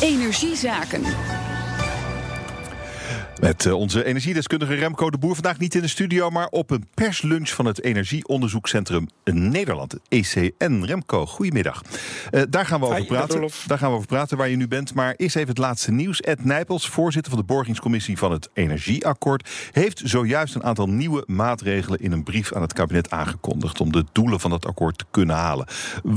Energiezaken. Met eh, onze energiedeskundige Remco de Boer vandaag niet in de studio, maar op een perslunch van het Energieonderzoekscentrum Nederland, ECN. Remco, goedemiddag. Uh, daar gaan we over praten. Daar gaan we over praten waar je nu bent. Maar eerst even het laatste nieuws. Ed Nijpels, voorzitter van de borgingscommissie van het Energieakkoord, heeft zojuist een aantal nieuwe maatregelen in een brief aan het kabinet aangekondigd om de doelen van dat akkoord te kunnen halen.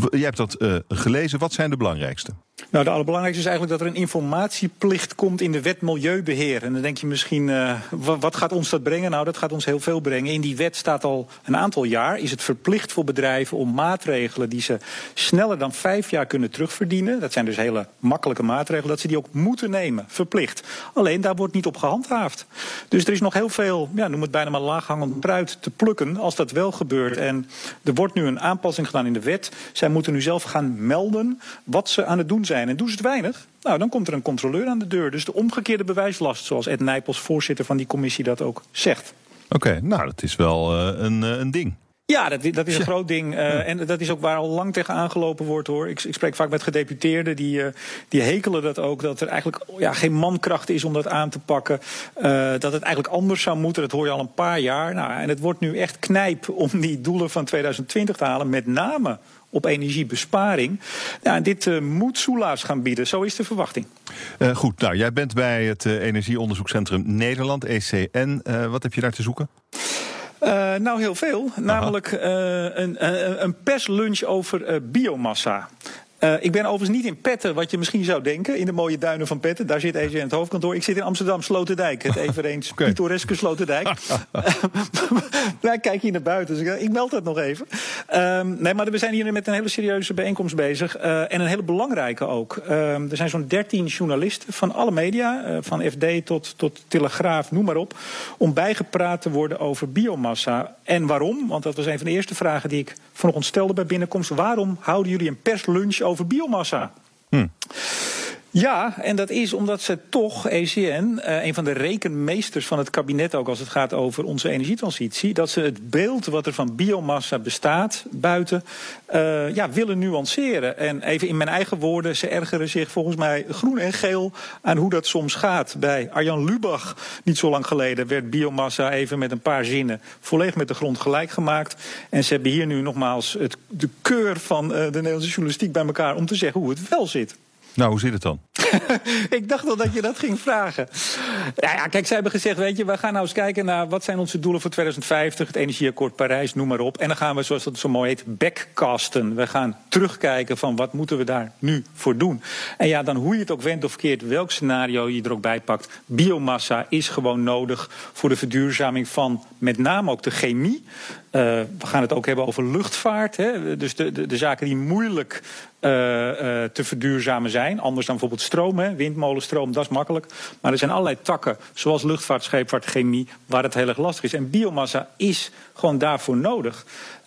Jij hebt dat uh, gelezen. Wat zijn de belangrijkste? Nou, de allerbelangrijkste is eigenlijk dat er een informatieplicht komt in de wet Milieubeheer. En dan denk je misschien, uh, wat gaat ons dat brengen? Nou, dat gaat ons heel veel brengen. In die wet staat al een aantal jaar, is het verplicht voor bedrijven om maatregelen die ze sneller dan vijf jaar kunnen terugverdienen. Dat zijn dus hele makkelijke maatregelen, dat ze die ook moeten nemen, verplicht. Alleen daar wordt niet op gehandhaafd. Dus er is nog heel veel, ja, noem het bijna maar laaghangend bruid te plukken als dat wel gebeurt. En er wordt nu een aanpassing gedaan in de wet. Zij moeten nu zelf gaan melden wat ze aan het doen zijn. En doen ze het weinig, nou, dan komt er een controleur aan de deur. Dus de omgekeerde bewijslast, zoals Ed Nijpels, voorzitter van die commissie, dat ook zegt. Oké, nou, dat is wel uh, een, uh, een ding. Ja, dat, dat is een groot ding. Uh, en dat is ook waar al lang tegen aangelopen wordt hoor. Ik, ik spreek vaak met gedeputeerden die, uh, die hekelen dat ook. Dat er eigenlijk ja, geen mankracht is om dat aan te pakken. Uh, dat het eigenlijk anders zou moeten. Dat hoor je al een paar jaar. Nou, en het wordt nu echt knijp om die doelen van 2020 te halen. Met name op energiebesparing. Ja, en dit uh, moet soelaas gaan bieden, zo is de verwachting. Uh, goed, nou, jij bent bij het uh, Energieonderzoekscentrum Nederland, ECN. wat heb je daar te zoeken? Nou, heel veel. Aha. Namelijk een, een, perslunch over biomassa. Uh, ik ben overigens niet in Petten, wat je misschien zou denken, in de mooie duinen van Petten. Daar zit ECN het hoofdkantoor. Ik zit in Amsterdam Sloterdijk, het eveneens okay. pittoreske Sloterdijk. nou, kijk hier naar buiten, dus ik, ik meld dat nog even. Um, nee, maar we zijn hier met een hele serieuze bijeenkomst bezig. Uh, en een hele belangrijke ook. Um, er zijn zo'n 13 journalisten van alle media, uh, van FD tot, tot Telegraaf, noem maar op, om bijgepraat te worden over biomassa. En waarom? Want dat was een van de eerste vragen die ik vanochtend stelde bij binnenkomst. Waarom houden jullie een perslunch over biomassa? Ja, en dat is omdat ze toch, ECN, uh, een van de rekenmeesters van het kabinet ook als het gaat over onze energietransitie, dat ze het beeld wat er van biomassa bestaat buiten, uh, ja, willen nuanceren. En even in mijn eigen woorden, ze ergeren zich volgens mij groen en geel aan hoe dat soms gaat. Bij Arjan Lubach, niet zo lang geleden, werd biomassa even met een paar zinnen volledig met de grond gelijk gemaakt. En ze hebben hier nu nogmaals het, de keur van uh, de Nederlandse journalistiek bij elkaar om te zeggen hoe het wel zit. Nou, hoe zit het dan? ik dacht al dat je dat ging vragen. Ja, kijk, zij hebben gezegd, weet je, we gaan nou eens kijken naar wat zijn onze doelen voor 2050, het Energieakkoord Parijs, noem maar op. En dan gaan we, zoals dat zo mooi heet, backcasten. We gaan terugkijken van wat moeten we daar nu voor doen. En ja, dan hoe je het ook wendt of verkeerd, welk scenario je er ook bij pakt. Biomassa is gewoon nodig voor de verduurzaming van met name ook de chemie. Uh, we gaan het ook hebben over luchtvaart. Hè? Dus de, de, de zaken die moeilijk te verduurzamen zijn. Anders dan bijvoorbeeld stroom, hè? windmolenstroom, dat is makkelijk. Maar er zijn allerlei takken, zoals luchtvaart, scheepvaart, chemie, waar het heel erg lastig is. En biomassa is gewoon daarvoor nodig.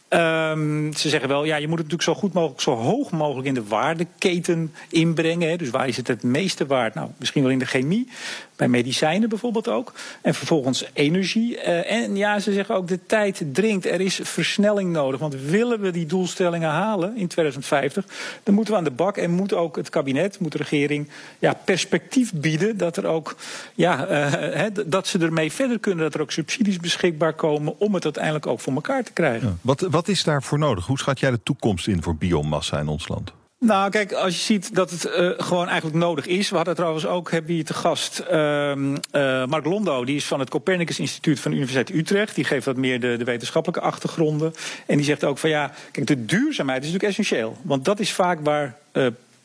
Um, ze zeggen wel, ja, je moet het natuurlijk zo goed mogelijk, zo hoog mogelijk in de waardeketen inbrengen. Hè. Dus waar is het het meeste waard? Nou, misschien wel in de chemie, bij medicijnen bijvoorbeeld ook. En vervolgens energie. Uh, en ja, ze zeggen ook, de tijd dringt. Er is versnelling nodig. Want willen we die doelstellingen halen in 2050, dan moeten we aan de bak en moet ook het kabinet, moet de regering ja, perspectief bieden dat er ook, ja, he, dat ze ermee verder kunnen, dat er ook subsidies beschikbaar komen om het uiteindelijk ook voor elkaar te krijgen. Wat, wat is daarvoor nodig? Hoe schat jij de toekomst in voor biomassa in ons land? Nou, kijk, als je ziet dat het uh, gewoon eigenlijk nodig is. We hadden trouwens ook, hebben hier te gast, uh, uh, Mark Londo. Die is van het Copernicus Instituut van de Universiteit Utrecht. Die geeft wat meer de, de wetenschappelijke achtergronden. En die zegt ook van ja, kijk, de duurzaamheid is natuurlijk essentieel. Want dat is vaak waar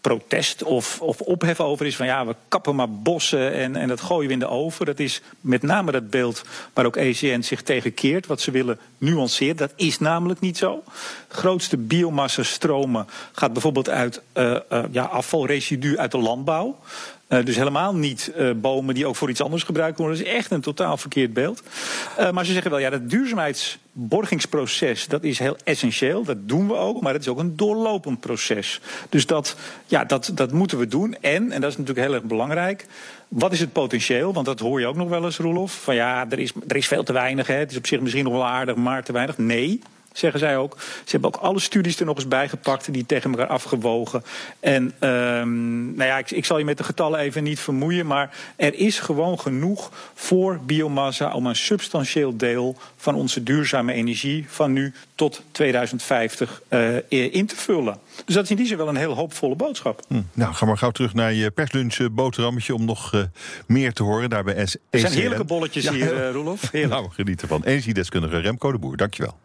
protest of, of ophef over is van ja, we kappen maar bossen en, en dat gooien we in de oven. Dat is met name dat beeld waar ook ECN zich tegen keert, wat ze willen nuanceren. Dat is namelijk niet zo. Grootste biomassa stromen gaat bijvoorbeeld uit uh, uh, ja, afvalresidu uit de landbouw. Uh, dus helemaal niet uh, bomen die ook voor iets anders gebruikt worden. Dat is echt een totaal verkeerd beeld. Uh, maar ze zeggen wel, ja, dat duurzaamheidsborgingsproces, dat is heel essentieel. Dat doen we ook, maar het is ook een doorlopend proces. Dus dat, ja, dat, dat moeten we doen. En, en dat is natuurlijk heel erg belangrijk, wat is het potentieel? Want dat hoor je ook nog wel eens, Roelof. Van ja, er is, er is veel te weinig. Hè. Het is op zich misschien nog wel aardig, maar te weinig. Nee, zeggen zij ook. Ze hebben ook alle studies er nog eens bijgepakt, die tegen elkaar afgewogen. En ehm, nou ja, ik, ik, zal je met de getallen even niet vermoeien, maar er is gewoon genoeg voor biomassa om een substantieel deel van onze duurzame energie van nu tot 2050 uh, eh, in te vullen. Dus dat is in die zin wel een heel hoopvolle boodschap. Hm. Nou, ga maar gauw terug naar je perslunch eh, boterhammetje om nog uh, meer te horen daar bij S. Er zijn heerlijke bolletjes hier, uh, Roelof. Heerlijk. Nou, geniet ervan. Energiedeskundige Remco de Boer, dankjewel.